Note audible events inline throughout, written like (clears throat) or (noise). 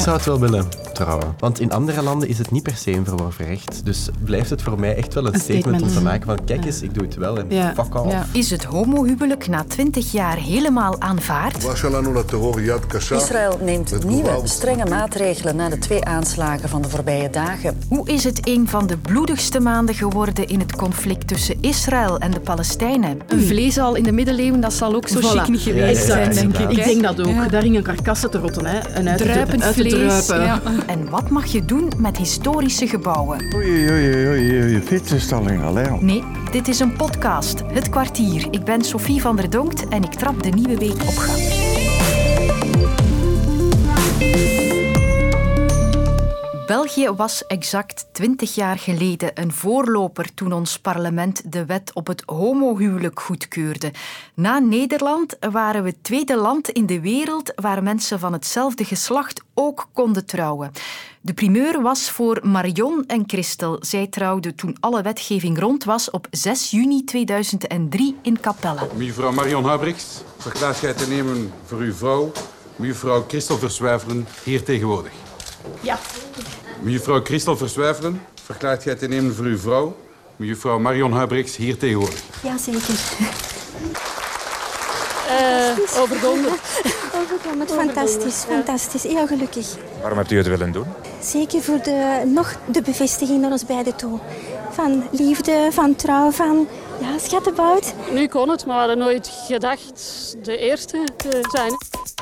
zou het wel willen trouwen. Want in andere landen is het niet per se een verworven recht. Dus blijft het voor mij echt wel een, Een statement, om te maken van kijk eens, ik doe het wel en Ja. fuck off. Ja. Is het homohuwelijk na 20 jaar helemaal aanvaard? Israël neemt nieuwe, strenge maatregelen na de twee aanslagen van de voorbije dagen. Hoe is het een van de bloedigste maanden geworden in het conflict tussen Israël en de Palestijnen? Een vleeshal in de middeleeuwen, dat zal ook zo Voilà. chic niet geweest Ja, ja, ja, zijn, denk ik. Ik denk dat ook. Ja. Daar hingen karkassen te rotten. Hè. En uit te, uit te vlees. druipen. En wat mag je doen met historische gebouwen? Oei, oei, oei, oei, fietsenstalling alleen. Nee, dit is een podcast, Het Kwartier. Ik ben Sophie van der Donkt en ik trap de nieuwe week op gang. België was exact 20 jaar geleden een voorloper toen ons parlement de wet op het homohuwelijk goedkeurde. Na Nederland waren we het tweede land in de wereld waar mensen van hetzelfde geslacht ook konden trouwen. De primeur was voor Marion en Christel. Zij trouwden toen alle wetgeving rond was op 6 juni 2003 in Capelle. Mevrouw Marion Huibrechts, verklaart gij te nemen voor uw vrouw, mevrouw Christel Verzwijfelen, hier tegenwoordig? Ja. Mevrouw Christel Verzwijfelen, verklaart gij te nemen voor uw vrouw, mevrouw Marion Huibrechts, hier tegenwoordig? Ja, zeker. overdonderd. Overkomen. Fantastisch, fantastisch. Heel gelukkig. Waarom hebt u het willen doen? Zeker voor de, nog de bevestiging naar ons beiden toe. Van liefde, van trouw, van ja, schattenbout. Nu kon het, maar we hadden nooit gedacht de eerste te zijn.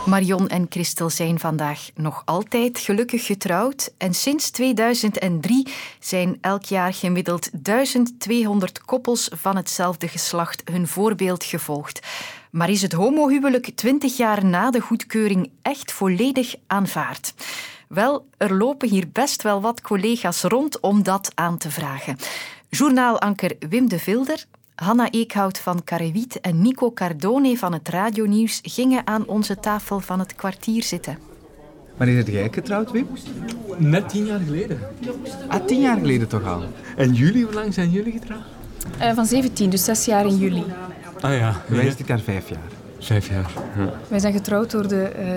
Marion en Christel zijn vandaag nog altijd gelukkig getrouwd en sinds 2003 zijn elk jaar gemiddeld 1200 koppels van hetzelfde geslacht hun voorbeeld gevolgd. Maar is het homohuwelijk 20 jaar na de goedkeuring echt volledig aanvaard? Wel, er lopen hier best wel wat collega's rond om dat aan te vragen. Journaalanker Wim de Vilder, Hanna Eekhout van Karrewiet en Nico Cardone van het Radionieuws gingen aan onze tafel van het kwartier zitten. Wanneer is jij getrouwd, Wim? Net tien jaar geleden. Ah, tien jaar geleden toch al. En jullie, hoe lang zijn jullie getrouwd? Eh, van 17, dus zes jaar in juli. Ah ja, is dit jaar vijf jaar. vijf jaar. Ja. Wij zijn getrouwd door de eh,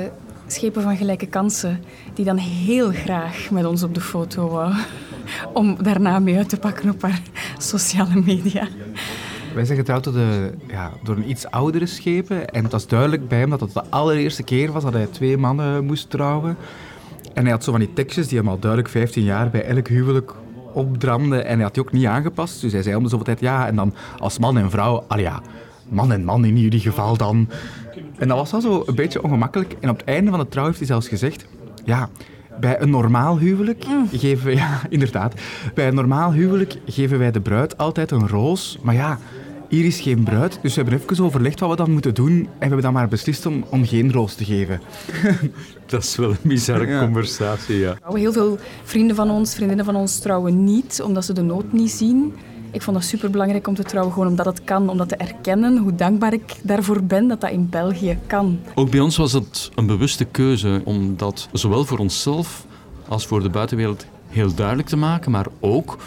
schepen van gelijke kansen, die dan heel graag met ons op de foto wou. (laughs) Om daarna mee uit te pakken op haar (laughs) sociale media. Wij zijn getrouwd door, de, ja, door een iets oudere schepen. En het was duidelijk bij hem dat het de allereerste keer was dat hij twee mannen moest trouwen. En hij had zo van die tekstjes die hem al duidelijk 15 jaar bij elk huwelijk opdramde. En hij had die ook niet aangepast. Dus hij zei om de zoveel tijd ja. En dan als man en vrouw, al ja, man en man in jullie geval dan. En dat was wel zo een beetje ongemakkelijk. En op het einde van de trouw heeft hij zelfs gezegd... Ja, bij een normaal huwelijk geven we... (laughs) Ja, inderdaad. Bij een normaal huwelijk geven wij de bruid altijd een roos. Maar ja, hier is geen bruid. Dus we hebben even overlegd wat we dan moeten doen. En we hebben dan maar beslist om, om geen roos te geven. (laughs) Dat is wel een bizarre Ja. conversatie, ja. Heel veel vrienden van ons, vriendinnen van ons trouwen niet, omdat ze de nood niet zien. Ik vond het superbelangrijk om te trouwen, gewoon omdat het kan, om dat te erkennen, hoe dankbaar ik daarvoor ben dat dat in België kan. Ook bij ons was het een bewuste keuze om dat zowel voor onszelf als voor de buitenwereld heel duidelijk te maken, maar ook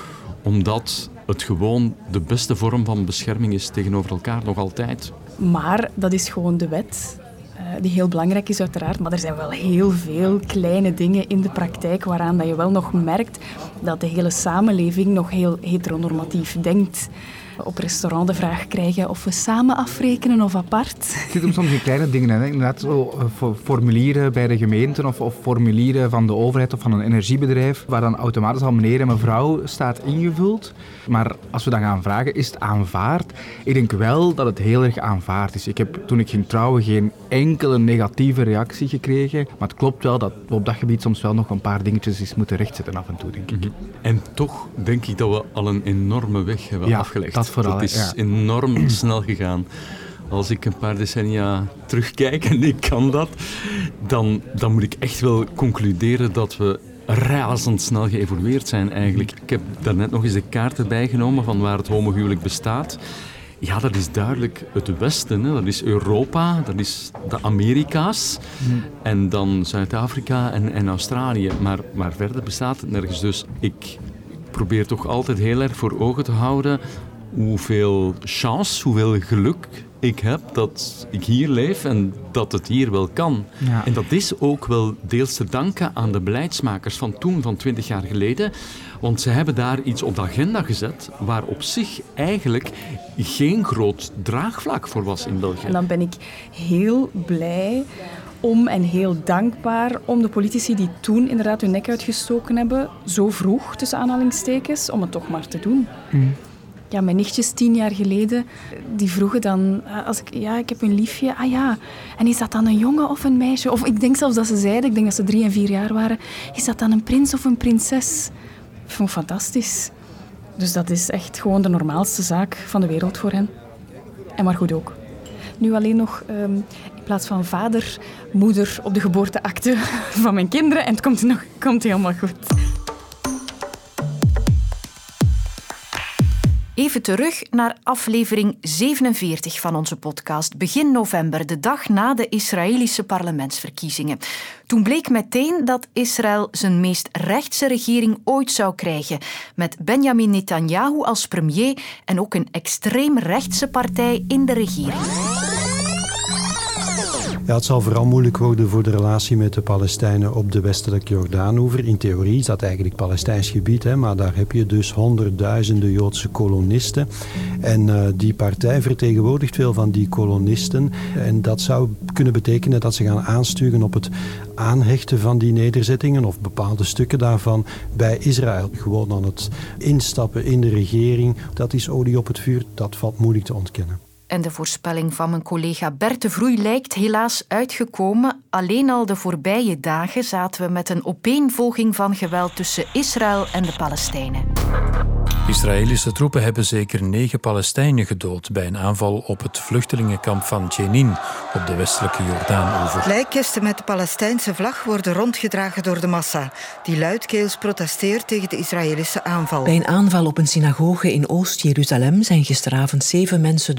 omdat het gewoon de beste vorm van bescherming is tegenover elkaar, nog altijd. Maar dat is gewoon de wet, eh, die heel belangrijk is uiteraard. Maar er zijn wel heel veel kleine dingen in de praktijk waaraan dat je wel nog merkt dat de hele samenleving nog heel heteronormatief denkt. Op restaurant de vraag krijgen of we samen afrekenen of apart. Het zit hem soms in kleine dingen. Hè. Inderdaad, zo, eh, formulieren bij de gemeenten of, of formulieren van de overheid of van een energiebedrijf, waar dan automatisch al meneer en mevrouw staat ingevuld. Maar als we dan gaan vragen, is het aanvaard? Ik denk wel dat het heel erg aanvaard is. Ik heb toen ik ging trouwen geen enkele negatieve reactie gekregen. Maar het klopt wel dat we op dat gebied soms wel nog een paar dingetjes eens moeten rechtzetten af en toe, denk ik. En toch denk ik dat we al een enorme weg hebben Ja, afgelegd. Dat vooral, is enorm (clears throat) snel gegaan. Als ik een paar decennia terugkijk en ik kan dat, dan, dan moet ik echt wel concluderen dat we razendsnel geëvolueerd zijn eigenlijk. Ik heb daarnet nog eens de kaart erbij genomen van waar het homohuwelijk bestaat. Ja, dat is duidelijk het Westen. Hè. Dat is Europa, dat is de Amerika's. En dan Zuid-Afrika en, en Australië. Maar, maar verder bestaat het nergens. Dus ik probeer toch altijd heel erg voor ogen te houden hoeveel chance, hoeveel geluk ik heb dat ik hier leef en dat het hier wel kan. Ja. En dat is ook wel deels te danken aan de beleidsmakers van toen, van 20 jaar geleden. Want ze hebben daar iets op de agenda gezet waar op zich eigenlijk geen groot draagvlak voor was in België. En dan ben ik heel blij om en heel dankbaar om de politici die toen inderdaad hun nek uitgestoken hebben, zo vroeg, tussen aanhalingstekens, om het toch maar te doen. Mm. Ja, mijn nichtjes tien jaar geleden, die vroegen dan, eh, als ik, ja, ik heb een liefje, ah ja, en is dat dan een jongen of een meisje? Of ik denk zelfs dat ze zeiden, ik denk dat ze drie en vier jaar waren, is dat dan een prins of een prinses? Ik vond het fantastisch. Dus dat is echt gewoon de normaalste zaak van de wereld voor hen. En maar goed ook. Nu alleen nog ehm, in plaats van vader, moeder op de geboorteakte (laughs) van mijn kinderen. En het komt, nog, komt helemaal goed. Even terug naar aflevering 47 van onze podcast, begin november, de dag na de Israëlische parlementsverkiezingen. Toen bleek meteen dat Israël zijn meest rechtse regering ooit zou krijgen, met Benjamin Netanyahu als premier en ook een extreem rechtse partij in de regering. Ja, het zal vooral moeilijk worden voor de relatie met de Palestijnen op de westelijke Jordaanoever. In theorie is dat eigenlijk Palestijns gebied, hè, maar daar heb je dus honderdduizenden Joodse kolonisten. En uh, die partij vertegenwoordigt veel van die kolonisten. En dat zou kunnen betekenen dat ze gaan aansturen op het aanhechten van die nederzettingen of bepaalde stukken daarvan bij Israël. Gewoon aan het instappen in de regering, dat is olie op het vuur, dat valt moeilijk te ontkennen. En de voorspelling van mijn collega Bert de Vroei lijkt helaas uitgekomen. Alleen al de voorbije dagen zaten we met een opeenvolging van geweld tussen Israël en de Palestijnen. Israëlische troepen hebben zeker negen Palestijnen gedood bij een aanval op het vluchtelingenkamp van Jenin op de westelijke Jordaanoever. Lijkkisten met de Palestijnse vlag worden rondgedragen door de massa, die luidkeels protesteert tegen de Israëlische aanval. Bij een aanval op een synagoge in Oost-Jeruzalem zijn gisteravond zeven mensen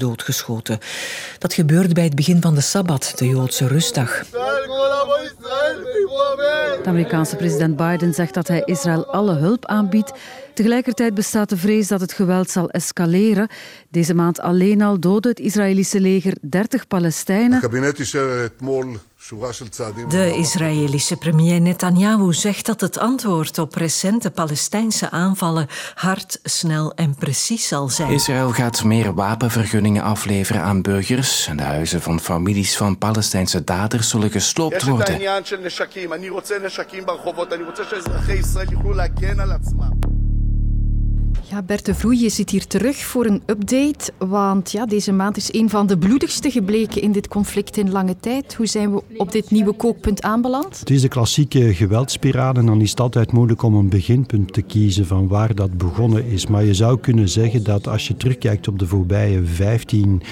Dat gebeurde bij het begin van de Sabbat, de Joodse rustdag. De Amerikaanse president Biden zegt dat hij Israël alle hulp aanbiedt. Tegelijkertijd bestaat de vrees dat het geweld zal escaleren. Deze maand alleen al doodde het Israëlische leger 30 Palestijnen. De Israëlische premier Netanyahu zegt dat het antwoord op recente Palestijnse aanvallen hard, snel en precies zal zijn. Israël gaat meer wapenvergunningen afleveren aan burgers. En de huizen van families van Palestijnse daders zullen gesloopt worden. Ja, Bert de Vroei, je zit hier terug voor een update. Want ja, deze maand is een van de bloedigste gebleken in dit conflict in lange tijd. Hoe zijn we op dit nieuwe kookpunt aanbeland? Het is de klassieke geweldspiraal en dan is het altijd moeilijk om een beginpunt te kiezen van waar dat begonnen is. Maar je zou kunnen zeggen dat als je terugkijkt op de voorbije 15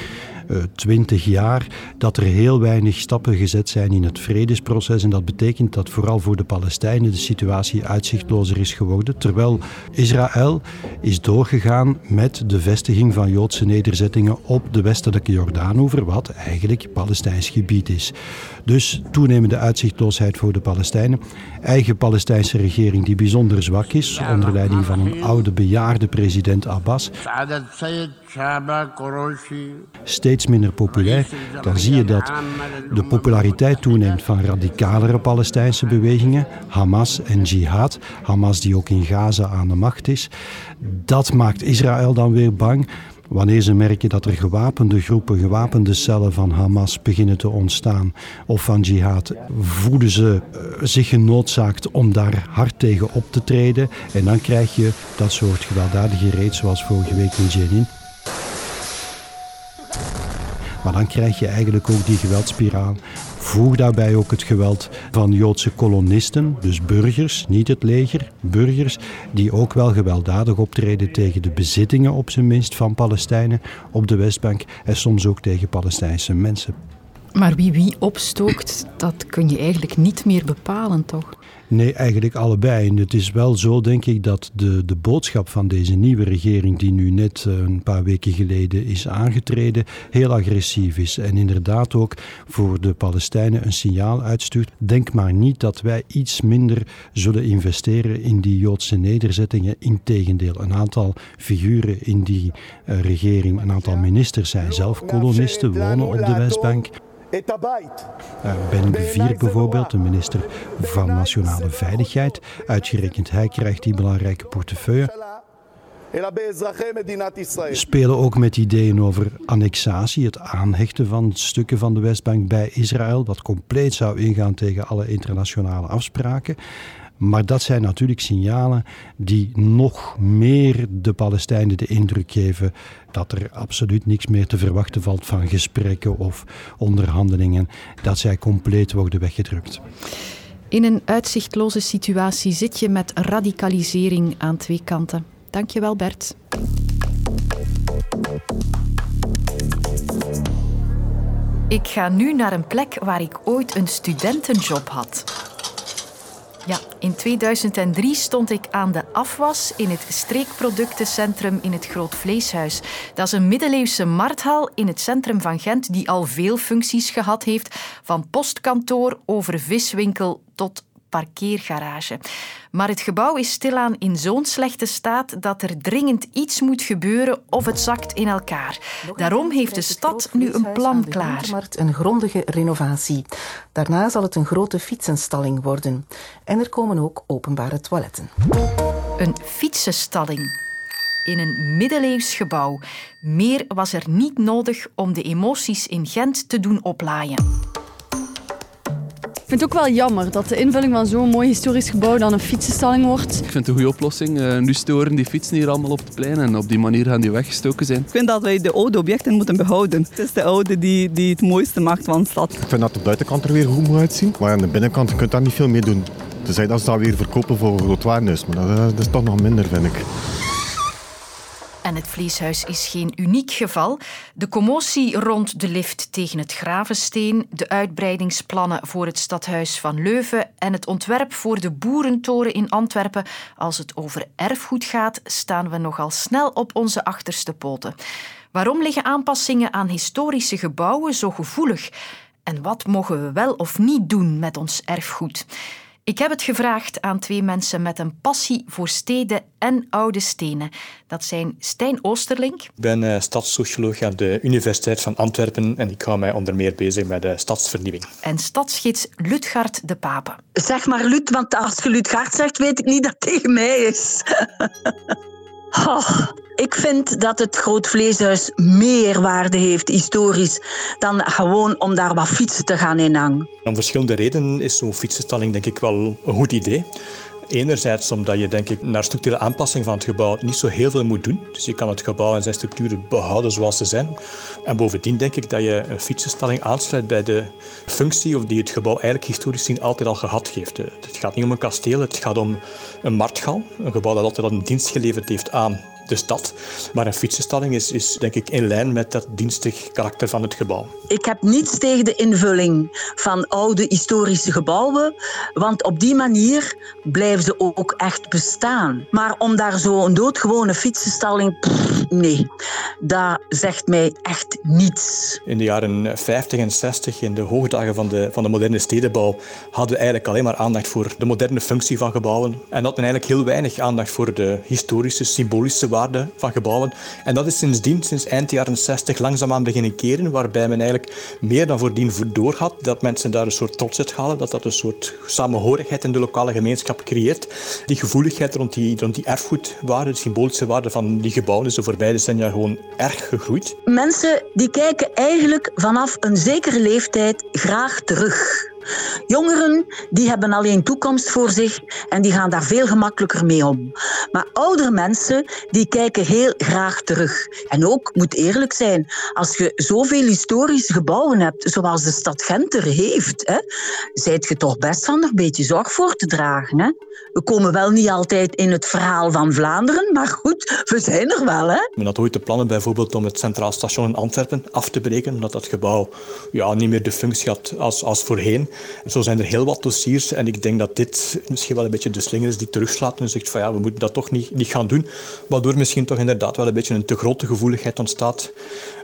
20 jaar dat er heel weinig stappen gezet zijn in het vredesproces. En dat betekent dat vooral voor de Palestijnen de situatie uitzichtlozer is geworden. Terwijl Israël is doorgegaan met de vestiging van Joodse nederzettingen op de westelijke Jordaanoever, wat eigenlijk Palestijns gebied is. Dus toenemende uitzichtloosheid voor de Palestijnen. Eigen Palestijnse regering die bijzonder zwak is, onder leiding van een oude bejaarde president Abbas. Steeds minder populair. Dan zie je dat de populariteit toeneemt van radicalere Palestijnse bewegingen, Hamas en Jihad. Hamas die ook in Gaza aan de macht is. Dat maakt Israël dan weer bang. Wanneer ze merken dat er gewapende groepen, gewapende cellen van Hamas beginnen te ontstaan of van jihad, voelen ze zich genoodzaakt om daar hard tegen op te treden. En dan krijg je dat soort gewelddadige reeds zoals vorige week in Jenin. Maar dan krijg je eigenlijk ook die geweldspiraal. Voeg daarbij ook het geweld van Joodse kolonisten, dus burgers, niet het leger, burgers, die ook wel gewelddadig optreden tegen de bezittingen op zijn minst van Palestijnen op de Westbank en soms ook tegen Palestijnse mensen. Maar wie wie opstookt, dat kun je eigenlijk niet meer bepalen, toch? Nee, eigenlijk allebei. En het is wel zo, denk ik, dat de, de boodschap van deze nieuwe regering, die nu net eh, een paar weken geleden is aangetreden, heel agressief is. En inderdaad ook voor de Palestijnen een signaal uitstuurt. Denk maar niet dat wij iets minder zullen investeren in die Joodse nederzettingen. Integendeel, een aantal figuren in die uh, regering, een aantal ministers zijn zelf kolonisten, wonen op de Westbank. Uh, ben Gvir bijvoorbeeld, de minister van Nationale Veiligheid. Uitgerekend hij krijgt die belangrijke portefeuille. Spelen ook met ideeën over annexatie, het aanhechten van stukken van de Westbank bij Israël, wat compleet zou ingaan tegen alle internationale afspraken. Maar dat zijn natuurlijk signalen die nog meer de Palestijnen de indruk geven dat er absoluut niks meer te verwachten valt van gesprekken of onderhandelingen, dat zij compleet worden weggedrukt. In een uitzichtloze situatie zit je met radicalisering aan twee kanten. Dankjewel Bert. Ik ga nu naar een plek waar ik ooit een studentenjob had. Ja, in 2003 stond ik aan de afwas in het streekproductencentrum in het Groot Vleeshuis. Dat is een middeleeuwse markthal in het centrum van Gent die al veel functies gehad heeft, van postkantoor over viswinkel tot parkeergarage. Maar het gebouw is stilaan in zo'n slechte staat dat er dringend iets moet gebeuren of het zakt in elkaar. Daarom heeft de stad nu een plan klaar. Een grondige renovatie. Daarna zal het een grote fietsenstalling worden. En er komen ook openbare toiletten. Een fietsenstalling in een middeleeuws gebouw. Meer was er niet nodig om de emoties in Gent te doen oplaaien. Ik vind het ook wel jammer dat de invulling van zo'n mooi historisch gebouw dan een fietsenstalling wordt. Ik vind het een goede oplossing. Uh, nu storen die fietsen hier allemaal op het plein en op die manier gaan die weggestoken zijn. Ik vind dat wij de oude objecten moeten behouden. Het is de oude die, die het mooiste maakt van de stad. Ik vind dat de buitenkant er weer goed moet uitzien, maar aan de binnenkant kun je daar niet veel mee doen. Tenzij dat ze dat weer verkopen voor groot waarnis, maar dat, dat is toch nog minder, vind ik. En het vleeshuis is geen uniek geval. De commotie rond de lift tegen het Gravensteen, de uitbreidingsplannen voor het stadhuis van Leuven en het ontwerp voor de Boerentoren in Antwerpen. Als het over erfgoed gaat, staan we nogal snel op onze achterste poten. Waarom liggen aanpassingen aan historische gebouwen zo gevoelig? En wat mogen we wel of niet doen met ons erfgoed? Ik heb het gevraagd aan twee mensen met een passie voor steden en oude stenen. Dat zijn Stijn Oosterlink. Ik ben uh, stadssocioloog aan de Universiteit van Antwerpen en ik hou mij onder meer bezig met de stadsvernieuwing. En stadsgids Lutgard de Pape. Zeg maar Lut, want als je Lutgard zegt, weet ik niet dat het tegen mij is. (laughs) Ik vind dat het Groot Vleeshuis meer waarde heeft, historisch, dan gewoon om daar wat fietsen te gaan inhangen. Om verschillende redenen is zo'n fietsenstalling denk ik wel een goed idee. Enerzijds omdat je denk ik, naar structurele aanpassing van het gebouw niet zo heel veel moet doen. Dus je kan het gebouw en zijn structuren behouden zoals ze zijn. En bovendien denk ik dat je een fietsenstalling aansluit bij de functie of die het gebouw eigenlijk historisch gezien altijd al gehad heeft. Het gaat niet om een kasteel, het gaat om een marktgal. Een gebouw dat altijd al een dienst geleverd heeft aan de stad. Maar een fietsenstalling is, is denk ik in lijn met dat dienstig karakter van het gebouw. Ik heb niets tegen de invulling van oude historische gebouwen, want op die manier blijven ze ook echt bestaan. Maar om daar zo een doodgewone fietsenstalling, pff, nee, dat zegt mij echt niets. In de jaren 50 en 60, in de hoogdagen van de, van de moderne stedenbouw, hadden we eigenlijk alleen maar aandacht voor de moderne functie van gebouwen. En hadden eigenlijk heel weinig aandacht voor de historische, symbolische waarde van gebouwen. En dat is sindsdien, sinds eind jaren 60, langzaamaan beginnen keren, waarbij men eigenlijk meer dan voordien doorhad dat mensen daar een soort trots uit halen, dat dat een soort samenhorigheid in de lokale gemeenschap creëert. Die gevoeligheid rond die, rond die erfgoedwaarde, de symbolische waarde van die gebouwen is de voorbije decennia gewoon erg gegroeid. Mensen die kijken eigenlijk vanaf een zekere leeftijd graag terug. Jongeren die hebben alleen toekomst voor zich en die gaan daar veel gemakkelijker mee om. Maar oudere mensen die kijken heel graag terug. En ook, moet eerlijk zijn, als je zoveel historische gebouwen hebt, zoals de stad Gent er heeft, hè, zijt je toch best van er een beetje zorg voor te dragen. Hè? We komen wel niet altijd in het verhaal van Vlaanderen, maar goed, we zijn er wel. Hè? Men had ooit de plannen bijvoorbeeld om het Centraal Station in Antwerpen af te breken, omdat dat gebouw ja, niet meer de functie had als, als voorheen. Zo zijn er heel wat dossiers en ik denk dat dit misschien wel een beetje de slinger is die terugslaat en zegt van ja, we moeten dat toch niet, niet gaan doen. Waardoor misschien toch inderdaad wel een beetje een te grote gevoeligheid ontstaat,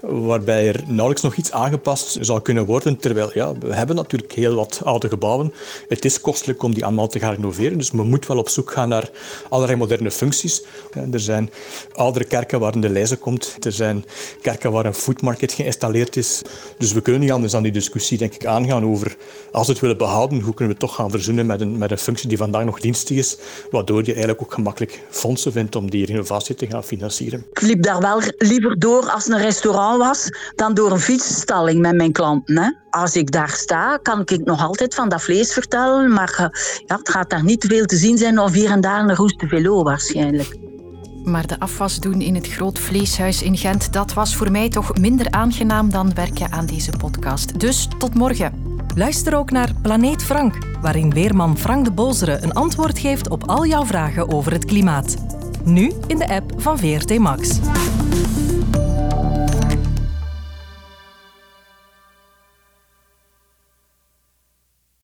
waarbij er nauwelijks nog iets aangepast zou kunnen worden. Terwijl ja, we hebben natuurlijk heel wat oude gebouwen. Het is kostelijk om die allemaal te gaan renoveren, dus men moet wel op zoek gaan naar allerlei moderne functies. Er zijn oudere kerken waar de lijzen komt. Er zijn kerken waar een foodmarket geïnstalleerd is. Dus we kunnen niet anders dan die discussie denk ik, aangaan over, als we het willen behouden, hoe kunnen we het toch gaan verzoenen met een, met een functie die vandaag nog dienstig is, waardoor je eigenlijk ook gemakkelijk fondsen vindt om die renovatie te gaan financieren. Ik liep daar wel liever door als een restaurant was, dan door een fietsstalling met mijn klanten. Hè? Als ik daar sta, kan ik nog altijd van dat vlees vertellen, maar uh, ja, het gaat daar niet veel te zien zijn of hier en daar een roeste velo waarschijnlijk. Maar de afwas doen in het groot vleeshuis in Gent, dat was voor mij toch minder aangenaam dan werken aan deze podcast. Dus tot morgen. Luister ook naar Planeet Frank, waarin weerman Frank de Bozere een antwoord geeft op al jouw vragen over het klimaat. Nu in de app van VRT Max.